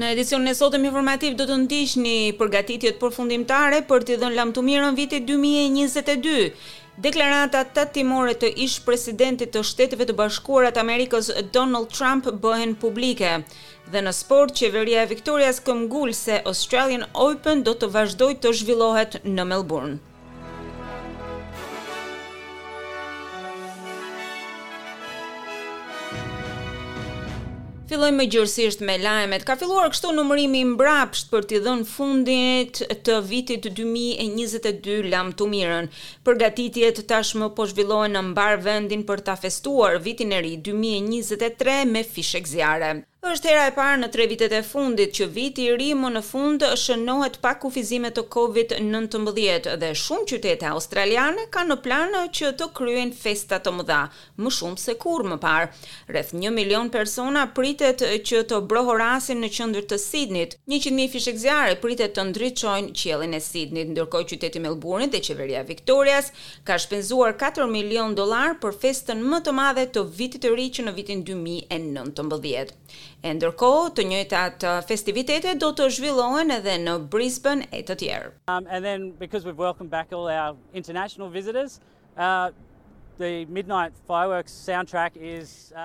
Në edicionin e sotëm informativ do të ndiqni përgatitjet përfundimtare për t'i dhënë lamtumirën vitit 2022. Deklarata tatimore të ish-presidentit të Shteteve të Bashkuara të Amerikës Donald Trump bëhen publike. Dhe në sport, qeveria e Victorias këmbëngul se Australian Open do të vazhdojë të zhvillohet në Melbourne. Fillojmë më gjerësisht me lajmet. Ka filluar kështu numërimi i mbrapsht për t'i dhënë fundit të vitit 2022 lamtumirën. Përgatitjet tashmë po zhvillohen në mbarë vendin për ta festuar Vitin e Ri dy mijë e njëzet e tre me fishekzjarre. Është hera e parë në tre vitet e fundit që Viti i Ri më në fund shënohet pa kufizime të Covid nëntëmbëdhjetë dhe shumë qytete australiane kanë në plan që të kryejnë festa të mëdha, më shumë se kurrë më parë. Rreth një milion persona pritet që të brohorasin në qendër të Sidnit. Njëqind mijë fishekzjarre pritet të ndriçojnë qiellin e Sidnit, ndërkohë qyteti i Melburnit dhe qeveria e Viktorias ka shpenzuar katër milionë dollarë për festën më të madhe të Vitit të Ri që në vitin dy mijë e nëntëmbëdhjetë. E ndërkohë, të njëjtat festivitete do të zhvillohen edhe në Brisbane e të tjerë. Uh, uh,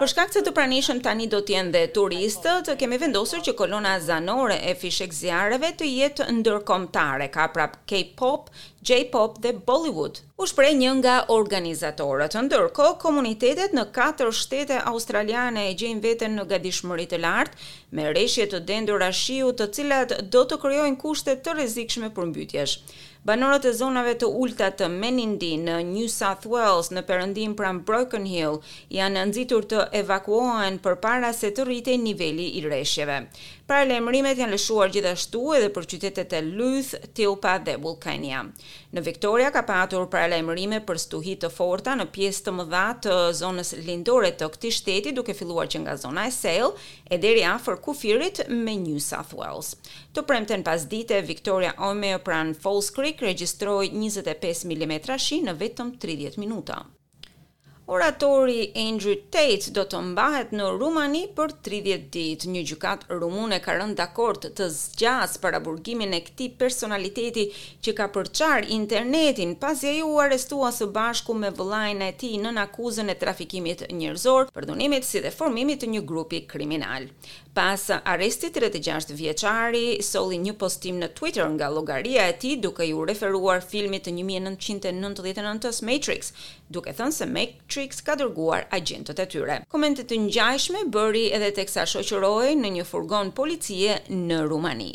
Për shkak se të pranishëm tani do të jenë dhe turistët, kemi vendosur që kolona zanore e fishekzjarreve të jetë ndërkombëtare, ka rap K-pop, J-pop dhe Bollywood. U shpreh një nga organizatorët. Ndërkohë, komunitetet në katër shtete australiane e gjejnë veten në gatishmëri të lartë, me reshje të dendura shiu, të cilat do të krijojnë kushte të rrezikshme përmbytjesh. Banorët e zonave të ulëta të Menindee në New South Wales në perëndim pranë Broken Hill janë nxitur të evakuohen përpara se të rritej niveli i reshjeve. Paralajmërimet janë lëshuar gjithashtu edhe për qytetet e Louth, Tilpa dhe Wilcannia. Në Victoria ka patur paralajmërime për stuhi të forta në pjesë të mëdha të zonës lindore të këtij shteti duke filluar që nga zona e Sale e deri afër kufirit me New South Wales. Të premten pasdite, Victoria Omeo pranë Falls Creek regjistroi njëzet e pesë milimetra shi në vetëm tridhjetë minuta. Oratori Andrew Tate do të mbahet në Rumani për tridhjetë ditë. Një gjykatë rumune ka rënë dakord të zgjasë paraburgimin e këtij personaliteti që ka përçarë internetin pasi ai u arrestua së bashku me vëllain e tij nën akuzën e trafikimit njerëzor, përdhunimit si dhe formimit të një grupi kriminal. Pas arrestit, tridhjetë e gjashtë vjeçari solli një postim në Twitter nga llogaria e tij duke iu referuar filmit të një mijë e nëntëqind e nëntëdhjetë e nëntës Matrix, duke thënë se Matrix ka dërguar agjentët e tyre. Komente të ngjashme bëri edhe teksa shoqërohej në një furgon policie në Rumani.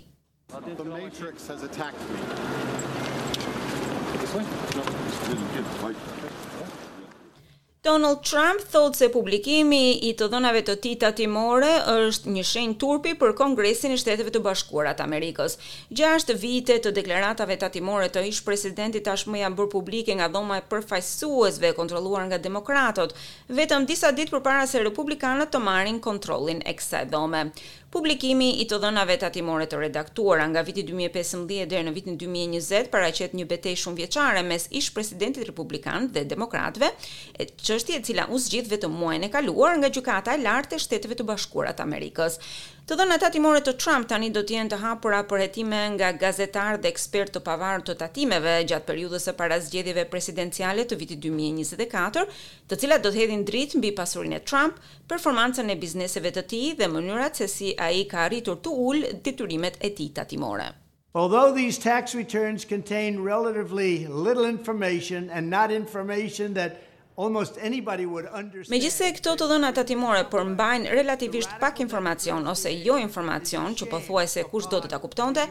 Donald Trump thotë se publikimi i të dhënave të tij tatimore është një shenjë turpi për Kongresin e Shteteve të Bashkuara të Amerikës. Gjashtë vite të deklaratave tatimore të ish-presidentit tashmë janë bërë publike nga Dhoma e Përfaqësuesve e kontrolluar nga demokratët, vetëm disa ditë përpara se republikanët të marrin kontrollin e kësaj Dhome. Publikimi i të dhënave tatimore të redaktuara nga viti dy mijë e pesëmbëdhjetë deri në vitin dy mijë e njëzet paraqet një betejë shumëvjeçare mes ish-presidentit republikan dhe demokratëve, çështje e cila u zgjidh vetëm muajin e kaluar nga Gjykata e Lartë e Shteteve të Bashkuara të Amerikës. Të dhënat tatimore të Trump tani do të jenë të hapura për hetime nga gazetarë dhe ekspertë të pavarur të tatimeve gjatë periudhës së para zgjedhjeve presidenciale të vitit dy mijë e njëzet e katër, të cilat do të hedhin dritë mbi pasurinë e Trump, performancën e bizneseve të tij dhe mënyrat se si ai ka arritur të ulë detyrimet e tij tatimore. Although these tax returns contain relatively little information and not information that almost anybody would understand. Megjithëse këto të dhëna tatimore përmbajnë relativisht pak informacion ose jo informacion që pothuajse kushdo do ta kuptonte,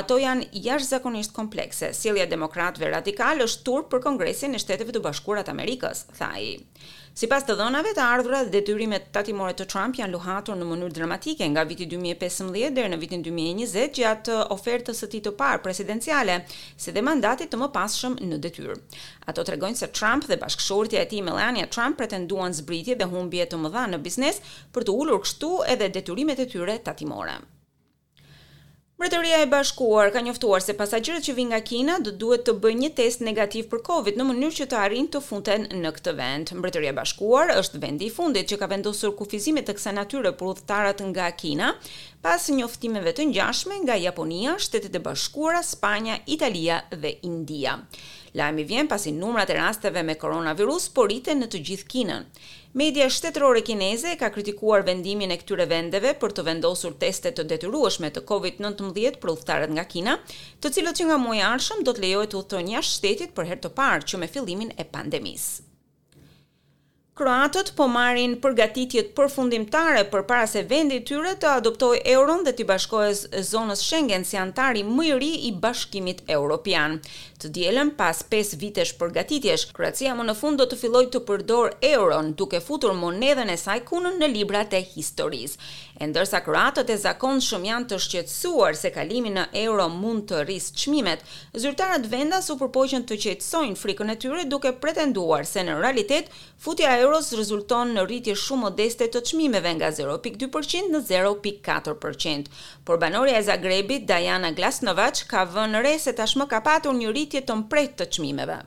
ato janë jashtëzakonisht komplekse. Sjellja e demokratëve radikalë është turp për Kongresin e Shteteve të Bashkuara të Amerikës, tha ai. Sipas të dhënave të ardhura, detyrimet tatimore të Trump janë luhatur në mënyrë dramatike nga viti dy mijë e pesëmbëdhjetë deri në vitin dy mijë e njëzet gjatë ofertës së tij të parë presidenciale, si dhe mandatit të mëpasshëm në detyrë. Ato tregojnë se Trump dhe bashkëshortja e tij Melania Trump pretenduan zbritje dhe humbje të mëdha në biznes për të ulur kështu edhe detyrimet e tyre tatimore. Mbretëria e Bashkuar ka njoftuar se pasagjerët që vijnë nga Kina do të duhet të bëjnë një test negativ për Covid në mënyrë që të arrijnë të futen në këtë vend. Mbretëria e Bashkuar është vendi i fundit që ka vendosur kufizime të kësaj natyre për udhëtarët nga Kina, pas njoftimeve të ngjashme nga Japonia, Shtetet e Bashkuara, Spanja, Italia dhe India. Lajmi vjen pasi numrat e rasteve me koronavirus po rriten në të gjithë Kinën. Media shtetërore kineze e ka kritikuar vendimin e këtyre vendeve për të vendosur teste të detyrueshme të Covid nëntëmbëdhjetë për udhëtarët nga Kina, të cilët që nga muaji i ardhshëm do të lejohet të udhëtojnë jashtë shtetit për herë të parë që me fillimin e pandemisë. Kroatët po marrin përgatitjet përfundimtare përpara se vendi i tyre të adoptojë euron dhe t'i bashkohej zonës Shengen si anëtari më i ri i Bashkimit Europian. Të dielën, pas pesë vitesh përgatitjesh, Kroacia më në fund do të fillojë të përdorë euron, duke futur monedhën e saj kunën në librat e historisë. E ndërsa kroatët e zakonshëm janë të shqetësuar se kalimi në euro mund të rrisë çmimet, zyrtarët vendas u përpoqën të qetësojnë frikën e tyre duke pretenduar se në realitet Futja e euros rezulton në rritje shumë modeste të çmimeve nga zero pikë dy për qind në zero pikë katër për qind. Por banorja e Zagrebit, Dajana Glasnovac, ka vënë re se tashmë ka patur një rritje të mprehtë të çmimeve.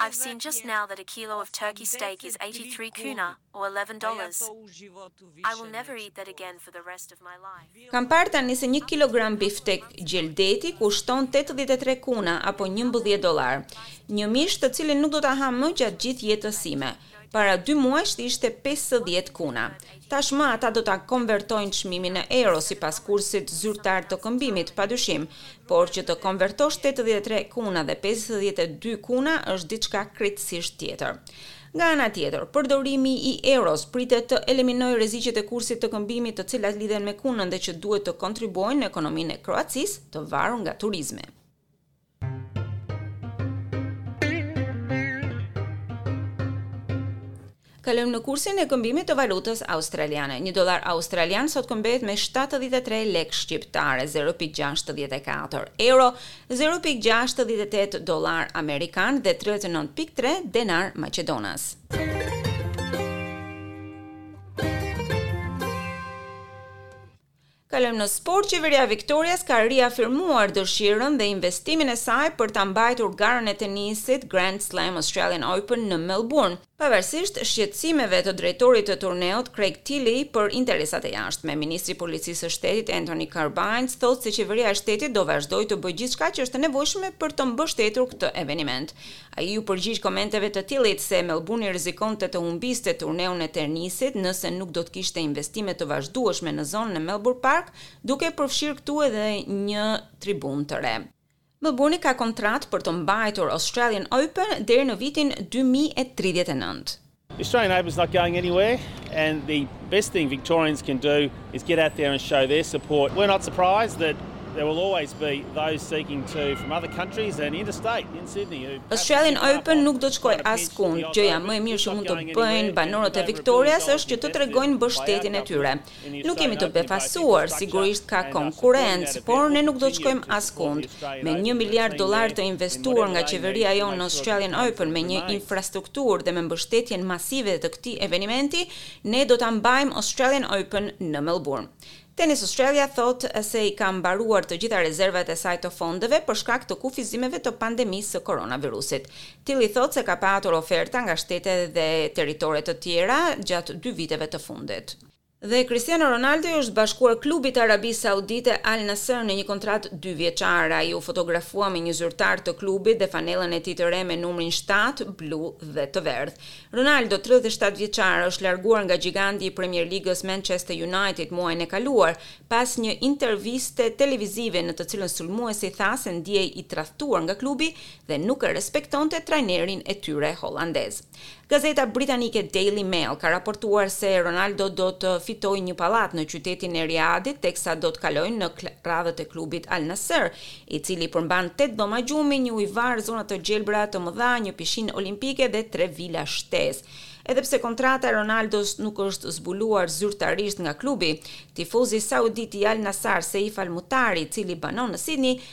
I've seen just now that a kilo of turkey steak is eighty three kuna, or eleven dollars. I will never eat that again for the rest of my life. Kam parë tani se një kilogram biftek gjeldeti kushton tetëdhjetë e tre kuna apo njëmbëdhjetë dollarë. Një mish të cilin nuk do ta ha më gjatë gjithë jetës sime. Para dy muajsh ishte pesëdhjetë kuna. Tashmë ata do ta konvertojnë çmimin në euro sipas kursit zyrtar të këmbimit, padyshim, por që të konvertosh tetëdhjetë e tre kuna dhe pesëdhjetë e dy kuna është diçka krejtësisht tjetër. Nga ana tjetër, përdorimi i euros pritet të eliminojë rreziqet e kursit të këmbimit të cilat lidhen me kunën dhe që duhet të kontribuojnë në ekonominë e Kroacisë, të varur nga turizmi. Kalojmë në kursin e këmbimit të valutës australiane. Një dollar australian sot këmbehet me shtatëdhjetë e tre lekë shqiptare, zero pikë gjashtëdhjetë e katër euro, zero pikë gjashtëdhjetë e tetë dollarë amerikanë dhe tridhjetë e nëntë pikë tre denarë maqedonas. Kalojmë në sport, qeveria e Victorias ka riafirmuar dëshirën dhe investimin e saj për ta mbajtur garën e tenisit Grand Slam Australian Open në Melbourne. Pavarësisht shqetësimeve të drejtorit të turneut Craig Tiley për interesat e jashtme, ministri i Policisë së Shtetit Anthony Carbines thotë se Qeveria e Shtetit do vazhdojë të bëjë gjithçka që është e nevojshme për të mbështetur këtë eveniment. Ai iu përgjigj komenteve të Tiley-t se Melburni rrezikonte të humbiste turneun e tenisit nëse nuk do të kishte investime të vazhdueshme në zonën e Melbourne Park, duke përfshirë këtu edhe një tribunë të re. Melburni ka kontratë për të mbajtur Australian Open deri në vitin dy mijë e tridhjetë e nëntë. The Australian Open's not going anywhere and the best thing Victorians can do is get out there and show their support. We're not surprised that there will always be those seeking to from other countries and interstate in Sydney who Australian Open nuk do të shkojë askund. Gjëja më e mirë që mund të bëjnë banorët e Viktorias është që të tregojnë mbështetjen e tyre. Nuk jemi të befasuar, sigurisht ka konkurrencë, por ne nuk do të shkojmë askund. Me një miliard dollarë të investuar nga qeveria jonë në Australian Open me një infrastrukturë dhe me mbështetjen masive të këtij evenimenti, ne do ta mbajmë Australian Open në Melburn. Tennis Australia thotë se i ka mbaruar të gjitha rezervat e saj të fondeve për shkak të kufizimeve të pandemisë së koronavirusit. Tiley thotë se ka patur oferta nga shtete dhe territore të tjera gjatë dy viteve të fundit. Dhe Cristiano Ronaldo i është bashkuar klubit të Arabisë Saudite Al Nassr në një kontratë dy vjeçare. Ai u fotografua me një zyrtar të klubit dhe fanellën e tij të re me numrin shtatë, blu dhe të verdhë. Ronaldo, tridhjetë e shtatë vjeçar, është larguar nga gjigandi i Premier Ligës Manchester United muajin e kaluar, pas një interviste televizive në të cilën sulmuesi tha se ndihej i tradhtuar nga klubi dhe nuk e respektonte trajnerin e tyre holandez. Gazeta britanike Daily Mail ka raportuar se Ronaldo do të fitojë një pallat në qytetin e Riadit teksa do të kalojë në radhët e klubit Al Nassr, i cili përmban tetë dhoma gjumi, një ujëvarë, zona të gjelbra të mëdha, një pishinë olimpike dhe tre vila shtesë. Edhe pse kontrata e Ronaldos nuk është zbuluar zyrtarisht nga klubi, tifozi saudit i Al Nassr, Saif Al Mutairi, i cili banon në Sidni,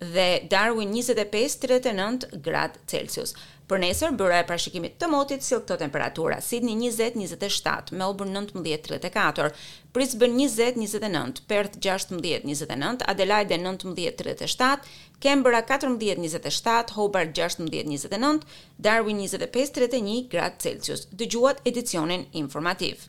dhe Darwin njëzet e pesë tridhjetë e nëntë gradë Celsius. Për nesër, Byroja e Parashikimit të Motit sjell këto temperatura, Sidni njëzet, njëzet e shtatë, Melbourne nëntëmbëdhjetë, tridhjetë e katër, Brisbane njëzet, njëzet e nëntë, Perth gjashtëmbëdhjetë, njëzet e nëntë, Adelaide nëntëmbëdhjetë, tridhjetë e shtatë, Canberra katërmbëdhjetë, njëzet e shtatë, Hobart gjashtëmbëdhjetë, njëzet e nëntë, Darwin njëzet e pesë, tridhjetë e një gradë Celsius. Dëgjuat edicionin informativ.